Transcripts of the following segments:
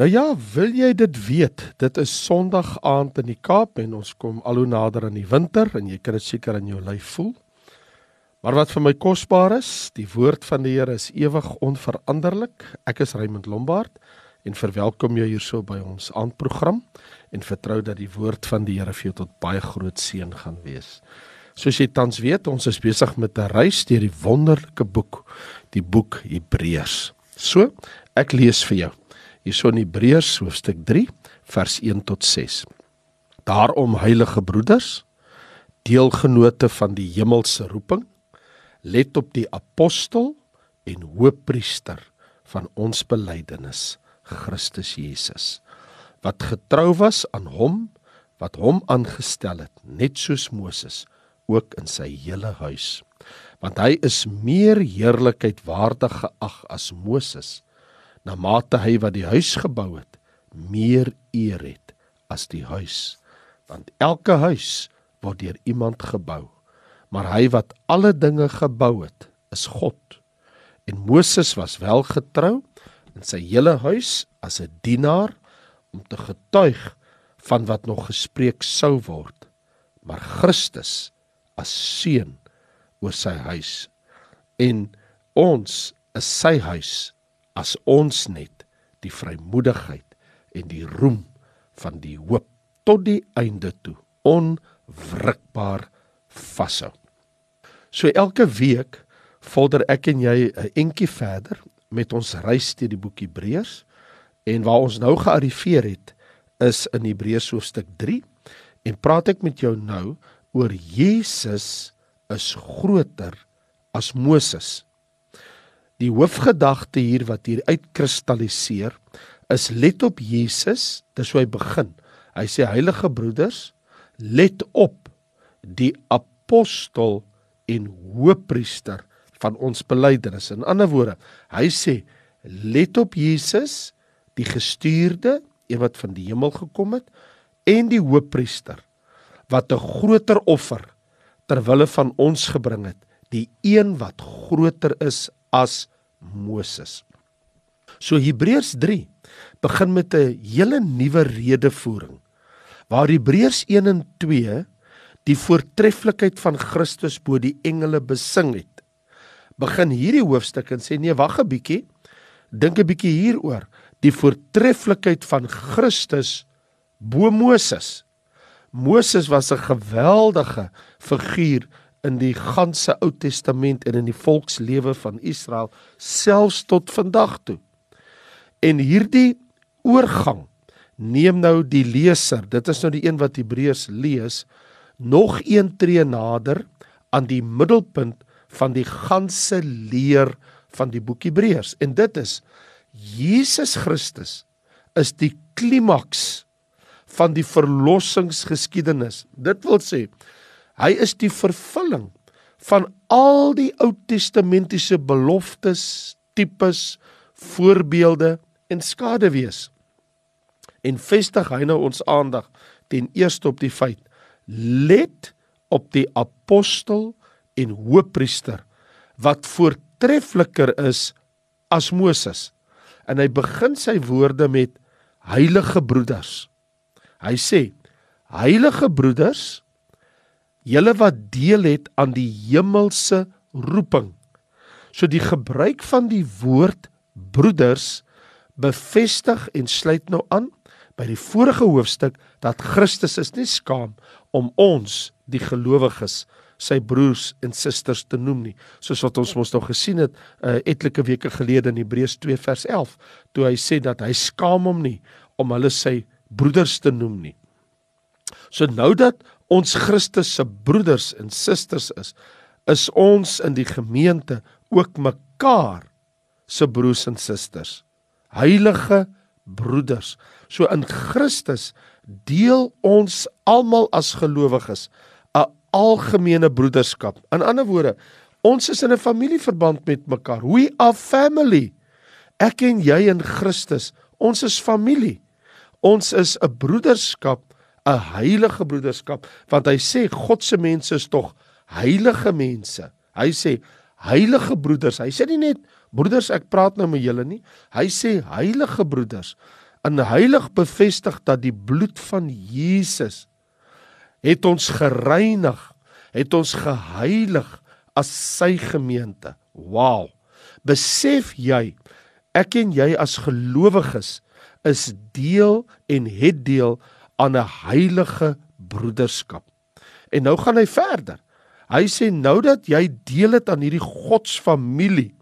Nou ja, wil jy dit weet? Dit is Sondag aand in die Kaap en ons kom al hoe nader aan die winter en jy kan dit seker in jou lyf voel. Maar wat vir my kosbaar is, die woord van die Here is ewig onveranderlik. Ek is Raymond Lombard en verwelkom jou hierso by ons aandprogram en vertrou dat die woord van die Here vir jou tot baie groot seën gaan wees. Soos jy tans weet, ons is besig met 'n reis deur die wonderlike boek, die boek Hebreërs. So, ek lees vir jou hierso in Hebreërs hoofstuk 3 vers 1 tot 6. Daarom heilige broeders, deelgenote van die hemelse roeping, let op die apostel en hoëpriester van ons belydenis, Christus Jesus, wat getrou was aan hom wat hom aangestel het, net soos Moses ook in sy hele huis. Want hy is meer heerlikheid waardig geag as Moses na mate hy wat die huis gebou het meer eer het as die huis. Want elke huis word deur iemand gebou. Maar hy wat alle dinge gebou het is God. En Moses was wel getrou in sy hele huis as 'n dienaar om te getuig van wat nog gespreek sou word. Maar Christus as seun oor sy huis. En ons is sy huis as ons net die vrymoedigheid en die roem van die hoop tot die einde toe onwrikbaar vashou. So elke week vorder ek en jy 'n entjie verder met ons reis deur die boek Hebreërs en waar ons nou gearriveer het is in Hebreërs hoofstuk 3 en praat ek met jou nou oor Jesus is groter as Moses. Die hoofgedagte hier wat hier uitkristalliseer is let op Jesus, dis hoe hy begin. Hy sê heilige broeders, let op die apostel en hoëpriester van ons belydenis. In ander woorde, hy sê let op Jesus, die gestuurde, een wat van die hemel gekom het en die hoëpriester wat 'n groter offer ter wille van ons gebring het, die een wat groter is as Moses. So Hebreërs 3 begin met 'n hele nuwe redevoering waar Hebreërs 1 en 2 die voortreffelikheid van Christus bo die engele besing het. Begin hierdie hoofstuk en sê nee, wag 'n bietjie. Dink 'n bietjie hieroor, die voortreffelikheid van Christus bo Moses. Moses was 'n geweldige figuur in die ganse Ou Testament en in die volkslewe van Israel selfs tot vandag toe. En hierdie oorgang neem nou die leser, dit is nou die een wat Hebreërs lees, nog een tree nader aan die middelpunt van die ganse leer van die boek Hebreërs en dit is Jesus Christus is die klimaks van die verlossingsgeskiedenis. Dit wil sê Hy is die vervulling van al die Ou Testamentiese beloftes, tipes, voorbeelde en skaduwees. En vestig hy nou ons aandag ten eerste op die feit: let op die apostel en hoëpriester wat voortreffliker is as Moses. En hy begin sy woorde met heilige broeders. Hy sê: Heilige broeders, julle wat deel het aan die hemelse roeping. So die gebruik van die woord broeders bevestig en sluit nou aan by die vorige hoofstuk dat Christus is nie skaam om ons die gelowiges sy broers en susters te noem nie soos wat ons mos nou gesien het uh, etlike weke gelede in Hebreërs 2 vers 11 toe hy sê dat hy skaam hom nie om hulle sy broeders te noem nie so nou dat ons Christus se broeders en susters is, is ons in die gemeente ook mekaar se broers en susters. Heilige broeders. So in Christus deel ons almal as gelowiges 'n algemene broederskap. In ander woorde, ons is in 'n familieverband met mekaar. We are family. Ek en jy in Christus, ons is familie. Ons is 'n broederskap 'n heilige broederskap want hy sê God se mense is tog heilige mense. Hy sê heilige broeders. Hy sê nie net broeders ek praat nou met julle nie. Hy sê heilige broeders en heilig bevestig dat die bloed van Jesus het ons gereinig, het ons geheilig as sy gemeente. Wow. Besef jy ek en jy as gelowiges is deel en het deel aan 'n heilige broederskap. En nou gaan hy verder. Hy sê nou dat jy deel het aan hierdie godsfamilie,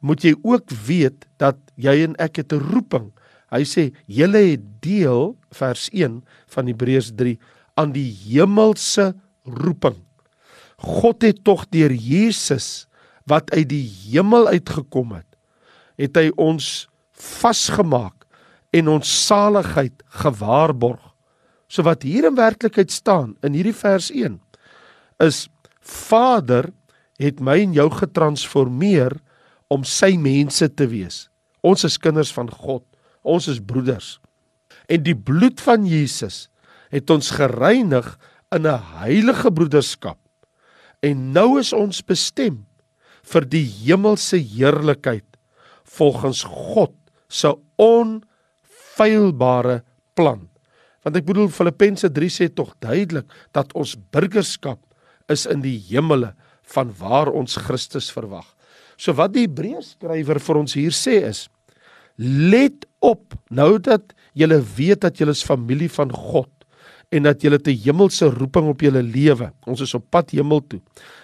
moet jy ook weet dat jy en ek het 'n roeping. Hy sê julle het deel vers 1 van Hebreërs 3 aan die hemelse roeping. God het tog deur Jesus wat uit die hemel uitgekom het, het hy ons vasgemaak en ons saligheid gewaarborg. So wat hier in werklikheid staan in hierdie vers 1 is Vader het my en jou getransformeer om sy mense te wees. Ons is kinders van God. Ons is broeders. En die bloed van Jesus het ons gereinig in 'n heilige broederskap. En nou is ons bestem vir die hemelse heerlikheid volgens God se onfeilbare plan. Want ek bedoel Filippense 3 sê tog duidelik dat ons burgerskap is in die hemele van waar ons Christus verwag. So wat die Hebreërskrywer vir ons hier sê is: Let op nou dat julle weet dat julle is familie van God en dat julle 'n hemelse roeping op julle lewe. Ons is op pad hemel toe.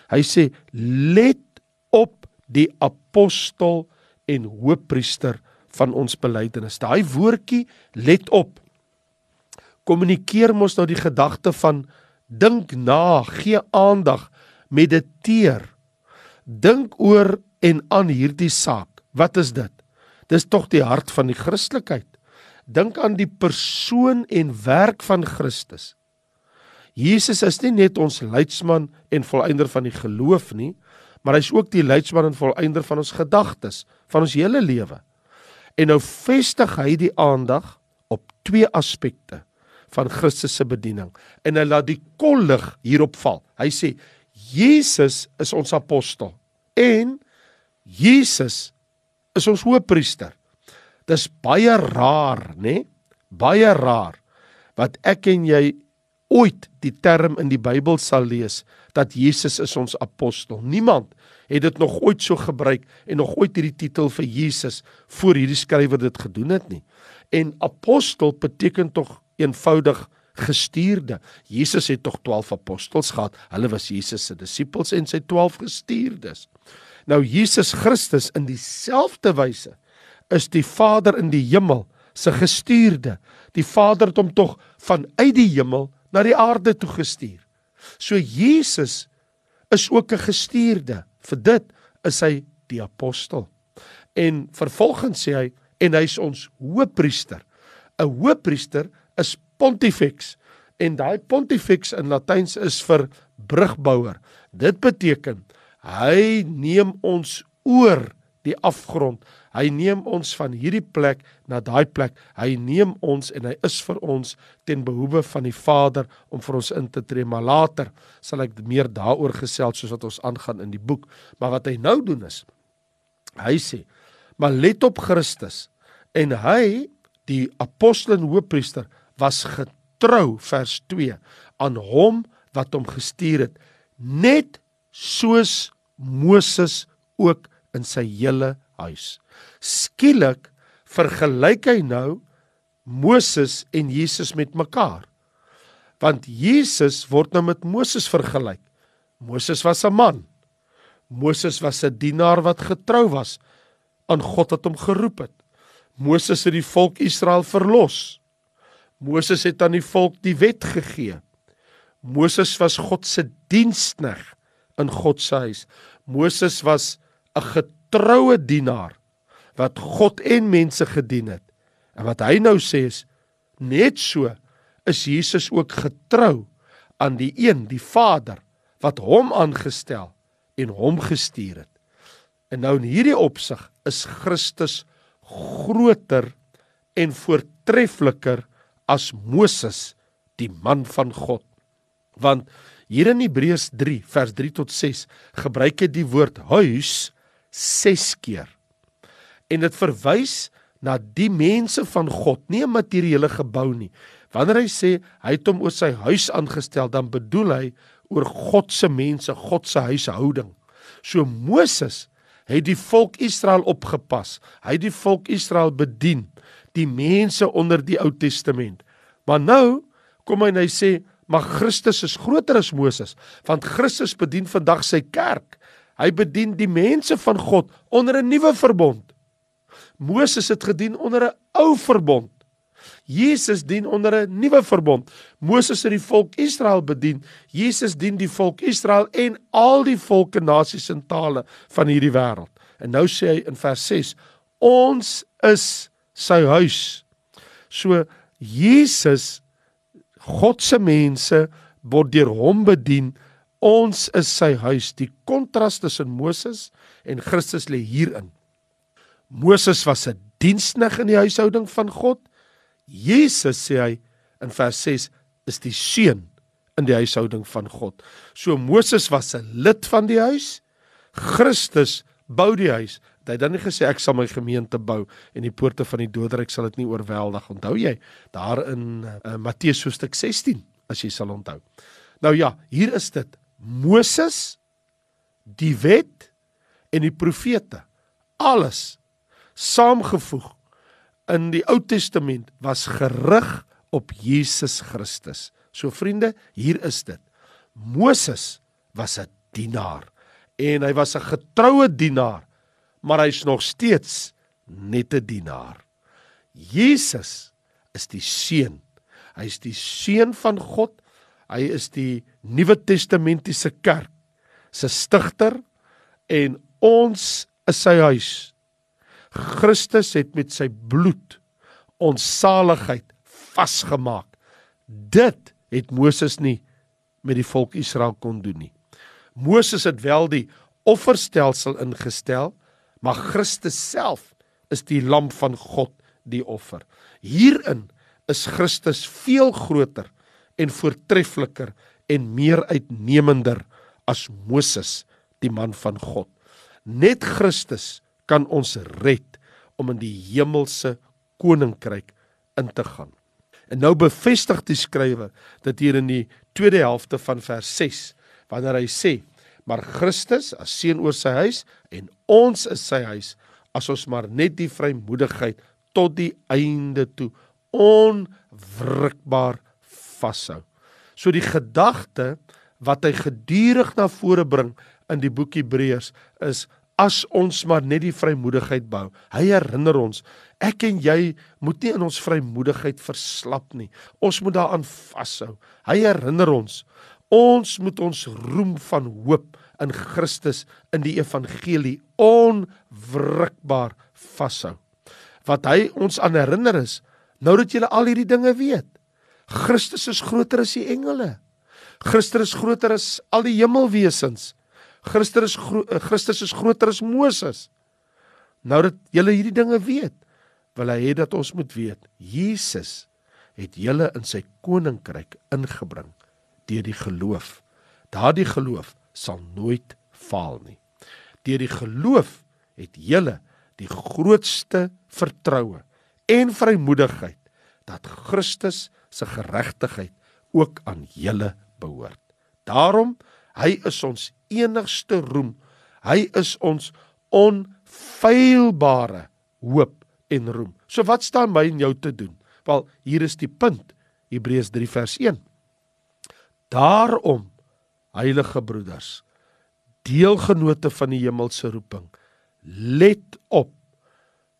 Hy sê: Let op die apostel en hoëpriester van ons belydenis. Daai woordjie let op. Kommunikeer mos nou die gedagte van dink na, gee aandag, mediteer. Dink oor en aan hierdie saak. Wat is dit? Dis tog die hart van die Christelikheid. Dink aan die persoon en werk van Christus. Jesus is nie net ons leidsman en volëinder van die geloof nie, maar hy's ook die leidsman en volëinder van ons gedagtes, van ons hele lewe. En nou vestig hy die aandag op twee aspekte van Christus se bediening en hy laat die kollig hierop val. Hy sê Jesus is ons apostel en Jesus is ons hoëpriester. Dis baie raar, né? Baie raar wat ek en jy ooit die term in die Bybel sal lees dat Jesus is ons apostel. Niemand het dit nog ooit so gebruik en nog ooit hierdie titel vir Jesus voor hierdie skrywer dit gedoen het nie. En apostel beteken tog eenvoudig gestuurde. Jesus het tog 12 apostels gehad. Hulle was Jesus se disippels en sy 12 gestuurdes. Nou Jesus Christus in dieselfde wyse is die Vader in die hemel se gestuurde. Die Vader het hom tog vanuit die hemel na die aarde toe gestuur. So Jesus is ook 'n gestuurde. Vir dit is hy die apostel. En vervolgens sê hy en hy's ons hoëpriester. 'n Hoëpriester is pontifex en daai pontifex in Latyns is vir brugbouer. Dit beteken hy neem ons oor die afgrond. Hy neem ons van hierdie plek na daai plek. Hy neem ons en hy is vir ons ten behoeve van die Vader om vir ons in te tree. Maar later sal ek meer daaroor gesels soos wat ons aangaan in die boek. Maar wat hy nou doen is hy sê: "Maar let op Christus en hy die apostel en hoëpriester was getrou vers 2 aan hom wat hom gestuur het net soos Moses ook in sy hele huis. Skielik vergelyk hy nou Moses en Jesus met mekaar. Want Jesus word nou met Moses vergelyk. Moses was 'n man. Moses was 'n dienaar wat getrou was aan God wat hom geroep het. Moses het die volk Israel verlos. Moses het aan die volk die wet gegee. Moses was God se dienskneg in God se huis. Moses was 'n getroue dienaar wat God en mense gedien het. En wat hy nou sê is net so is Jesus ook getrou aan die een, die Vader wat hom aangestel en hom gestuur het. En nou in hierdie opsig is Christus groter en voortreffliker as Moses, die man van God. Want hier in Hebreërs 3 vers 3 tot 6 gebruik hy die woord huis 6 keer. En dit verwys na die mense van God, nie 'n materiële gebou nie. Wanneer hy sê hy het hom oor sy huis aangestel, dan bedoel hy oor God se mense, God se huishouding. So Moses het die volk Israel opgepas. Hy het die volk Israel bedien, die mense onder die Ou Testament. Maar nou kom hy en hy sê, "Maar Christus is groter as Moses, want Christus bedien vandag sy kerk. Hy bedien die mense van God onder 'n nuwe verbond. Moses het gedien onder 'n ou verbond. Jesus dien onder 'n nuwe verbond. Moses het die volk Israel bedien. Jesus dien die volk Israel en al die volke, nasies en tale van hierdie wêreld. En nou sê hy in vers 6: Ons is sy huis. So Jesus God se mense word deur hom bedien. Ons is sy huis. Die kontras tussen Moses en Christus lê hierin. Moses was 'n diensknegt in die huishouding van God. Jesus sê hy in vers 6 is die seun in die huishouding van God. So Moses was 'n lid van die huis. Christus bou die huis. Hy het dan nie gesê ek sal my gemeente bou en die poorte van die doderyk sal dit nie oorweldig. Onthou jy daar in uh, Matteus hoofstuk 16 as jy sal onthou. Nou ja, hier is dit. Moses die wet en die profete alles saamgevoeg in die Ou Testament was gerig op Jesus Christus. So vriende, hier is dit. Moses was 'n dienaar en hy was 'n getroue dienaar, maar hy's nog steeds net 'n dienaar. Jesus is die seun. Hy's die seun van God. Hy is die Nuwe Testamentiese kerk se stigter en ons is sy huis. Christus het met sy bloed ons saligheid vasgemaak. Dit het Moses nie met die volk Israel kon doen nie. Moses het wel die offerstelsel ingestel, maar Christus self is die lam van God, die offer. Hierin is Christus veel groter en voortreffliker en meer uitnemender as Moses, die man van God. Net Christus kan ons red om in die hemelse koninkryk in te gaan. En nou bevestig die skrywer dit hier in die tweede helfte van vers 6 wanneer hy sê: "Maar Christus as seun oor sy huis en ons is sy huis as ons maar net die vrymoedigheid tot die einde toe onwrikbaar vashou." So die gedagte wat hy gedurig na vore bring in die boek Hebreërs is as ons maar net die vrymoedigheid bou. Hy herinner ons, ek en jy moet nie in ons vrymoedigheid verslap nie. Ons moet daaraan vashou. Hy herinner ons, ons moet ons roem van hoop in Christus in die evangelie onwrikbaar vashou. Wat hy ons aan herinner is, nou dat jy al hierdie dinge weet. Christus is groter as die engele. Christus is groter as al die hemelwesens. Christus is eh, Christus is groter as Moses. Nou dat julle hierdie dinge weet, wil hy hê dat ons moet weet, Jesus het julle in sy koninkryk ingebring deur die geloof. Daardie geloof sal nooit faal nie. Deur die geloof het julle die grootste vertroue en vrymoedigheid dat Christus se geregtigheid ook aan julle behoort. Daarom hy is ons enigste roem. Hy is ons onfeilbare hoop en roem. So wat staan my en jou te doen? Wel, hier is die punt. Hebreërs 3 vers 1. Daarom, heilige broeders, deelgenote van die hemelse roeping, let op.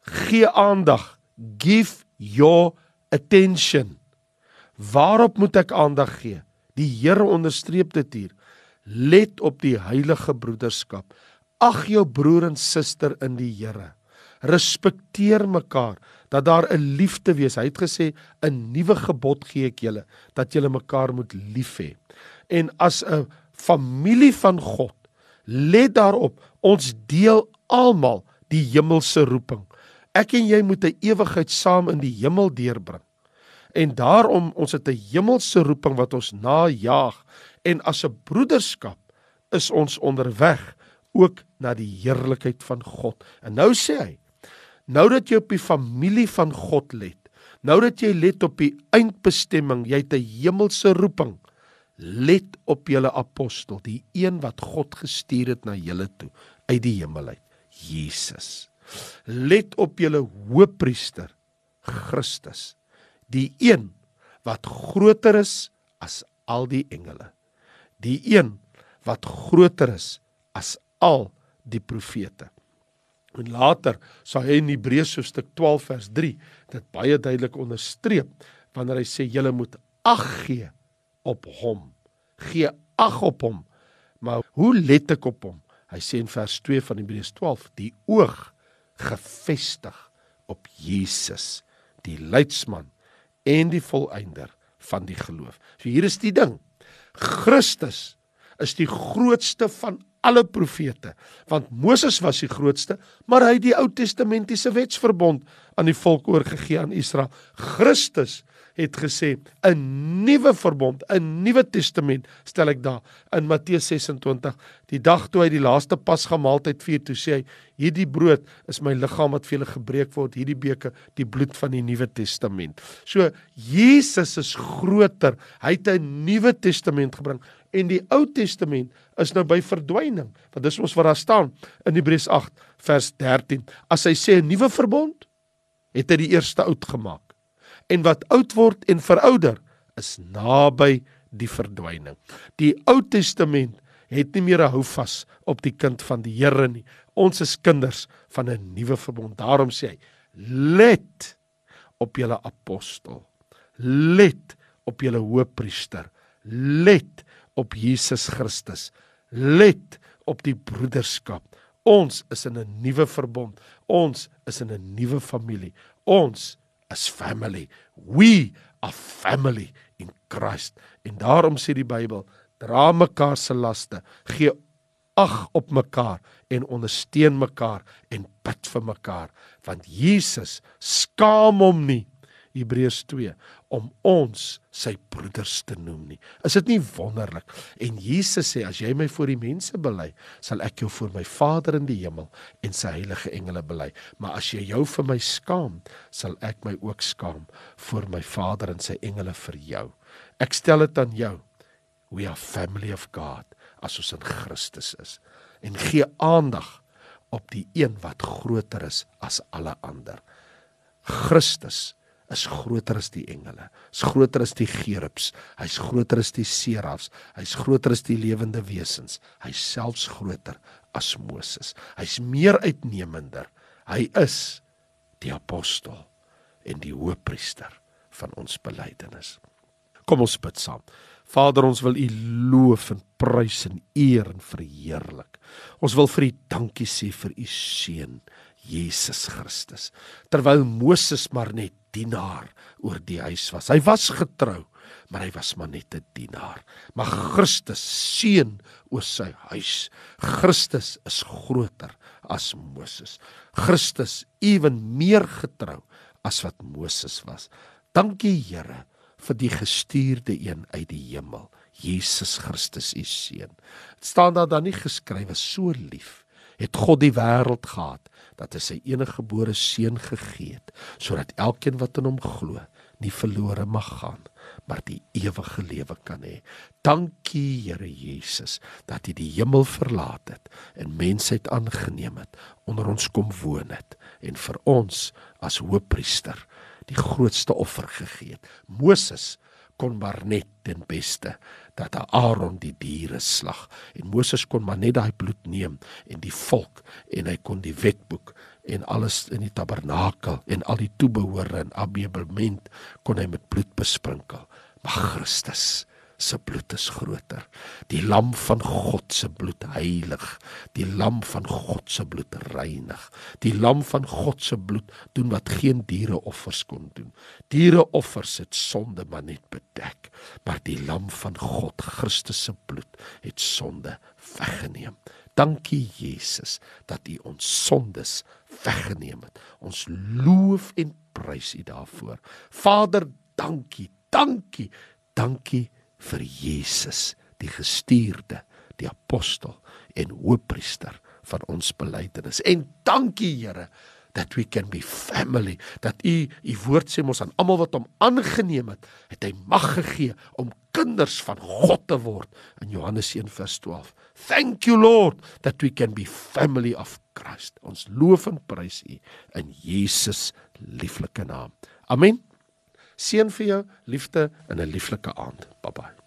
Gee aandag. Give your attention. Waarop moet ek aandag gee? Die Here onderstreep dit hier. Let op die heilige broederskap. Ag jou broer en suster in die Here. Respekteer mekaar dat daar 'n liefde wees. Hy het gesê 'n nuwe gebod gee ek julle dat julle mekaar moet lief hê. En as 'n familie van God, let daarop, ons deel almal die hemelse roeping. Ek en jy moet 'n ewigheid saam in die hemel deurbring. En daarom ons het 'n hemelse roeping wat ons najag en as 'n broederskap is ons onderweg ook na die heerlikheid van God. En nou sê hy Nou dat jy op die familie van God let, nou dat jy let op die eindbestemming, jy het 'n hemelse roeping. Let op julle apostel, die een wat God gestuur het na julle toe uit die hemel uit, Jesus. Let op julle hoëpriester, Christus, die een wat groter is as al die engele. Die een wat groter is as al die profete. En later sal hy in Hebreërs hoofstuk 12 vers 3 dit baie duidelik onderstreep wanneer hy sê julle moet ag gee op hom. Gee ag op hom. Maar hoe let ek op hom? Hy sê in vers 2 van Hebreërs 12 die oog gefestig op Jesus, die leidsman en die volëinder van die geloof. So hier is die ding. Christus is die grootste van alle profete want Moses was die grootste maar hy het die Ou Testamentiese wetsverbond aan die volk oorgegee aan Israel Christus het gesê 'n nuwe verbond 'n nuwe testament stel ek daar in Matteus 26 die dag toe hy die laaste pasgamaaltyd vier toe sê hy hierdie brood is my liggaam wat vir julle gebreek word hierdie beker die bloed van die nuwe testament so Jesus is groter hy het 'n nuwe testament gebring en die Ou Testament is nou by verdwyning. Want dis ons wat daar staan in Hebreërs 8 vers 13. As hy sê 'n nuwe verbond, het hy die eerste oud gemaak. En wat oud word en verouder, is naby die verdwyning. Die Ou Testament het nie meer 'n houvas op die kind van die Here nie. Ons is kinders van 'n nuwe verbond. Daarom sê hy: "Let op julle apostel. Let op julle hoëpriester. Let op Jesus Christus. Let op die broederskap. Ons is in 'n nuwe verbond. Ons is in 'n nuwe familie. Ons is family. We are family in Christ. En daarom sê die Bybel, dra mekaar se laste, gee ag op mekaar en ondersteun mekaar en bid vir mekaar, want Jesus skaam hom nie Hebreërs 2 om ons sy broeders te noem nie. Is dit nie wonderlik? En Jesus sê as jy my voor die mense bely, sal ek jou voor my Vader in die hemel en sy heilige engele bely. Maar as jy jou vir my skaam, sal ek my ook skaam voor my Vader en sy engele vir jou. Ek stel dit aan jou. We are family of God as ons in Christus is. En gee aandag op die een wat groter is as alle ander. Christus is groter as die engele. Is groter as die gerubs. Hy's groter as die serafs. Hy's groter as die lewende wesens. Hy's selfs groter as Moses. Hy's meer uitnemender. Hy is die apostel en die hoëpriester van ons belydenis. Kom ons bid saam. Vader, ons wil U loof en prys en eer en verheerlik. Ons wil vir U dankie sê vir U seun Jesus Christus. Terwyl Moses maar net dienaar oor die huis was. Hy was getrou, maar hy was maar net 'n dienaar. Maar Christus seën oor sy huis. Christus is groter as Moses. Christus ewen meer getrou as wat Moses was. Dankie Here vir die gestuurde een uit die hemel. Jesus Christus u seun. Dit staan daar dan nie geskrywe so lief het God die wêreld gehad dat hy sy enige gebore seun gegee het sodat elkeen wat in hom glo nie verlore mag gaan maar die ewige lewe kan hê. Dankie Here Jesus dat U die hemel verlaat het en mensheid aangeneem het, onder ons kom woon het en vir ons as hoëpriester die grootste offer gegee het. Moses kon maar net ten beste dat Aaron die diere slag. En Moses kon maar net daai bloed neem en die volk en hy kon die wetboek en alles in die tabernakel en al die toebehore en ameublement kon hy met bloed besprinkel. Maar Christus se bloed is groter. Die lam van God se bloed heilig. Die lam van God se bloed reinig. Die lam van God se bloed doen wat geen diereoffers kon doen. Diereoffers het sonde maar net bedek, maar die lam van God, Christus se bloed, het sonde weggeneem. Dankie Jesus dat U ons sondes weggeneem het. Ons loof en prys U daarvoor. Vader, dankie. Dankie. Dankie vir Jesus, die gestuurde, die apostel en hoëpriester van ons belydenis. En dankie Here that we can be family dat u u woord sê mos aan almal wat hom aangeneem het het hy mag gegee om kinders van God te word. In Johannes 1:12 thank you lord that we can be family of Christ. Ons loof en prys u in Jesus lieflike naam. Amen seën vir jou liefde in 'n lieflike aand. Bye bye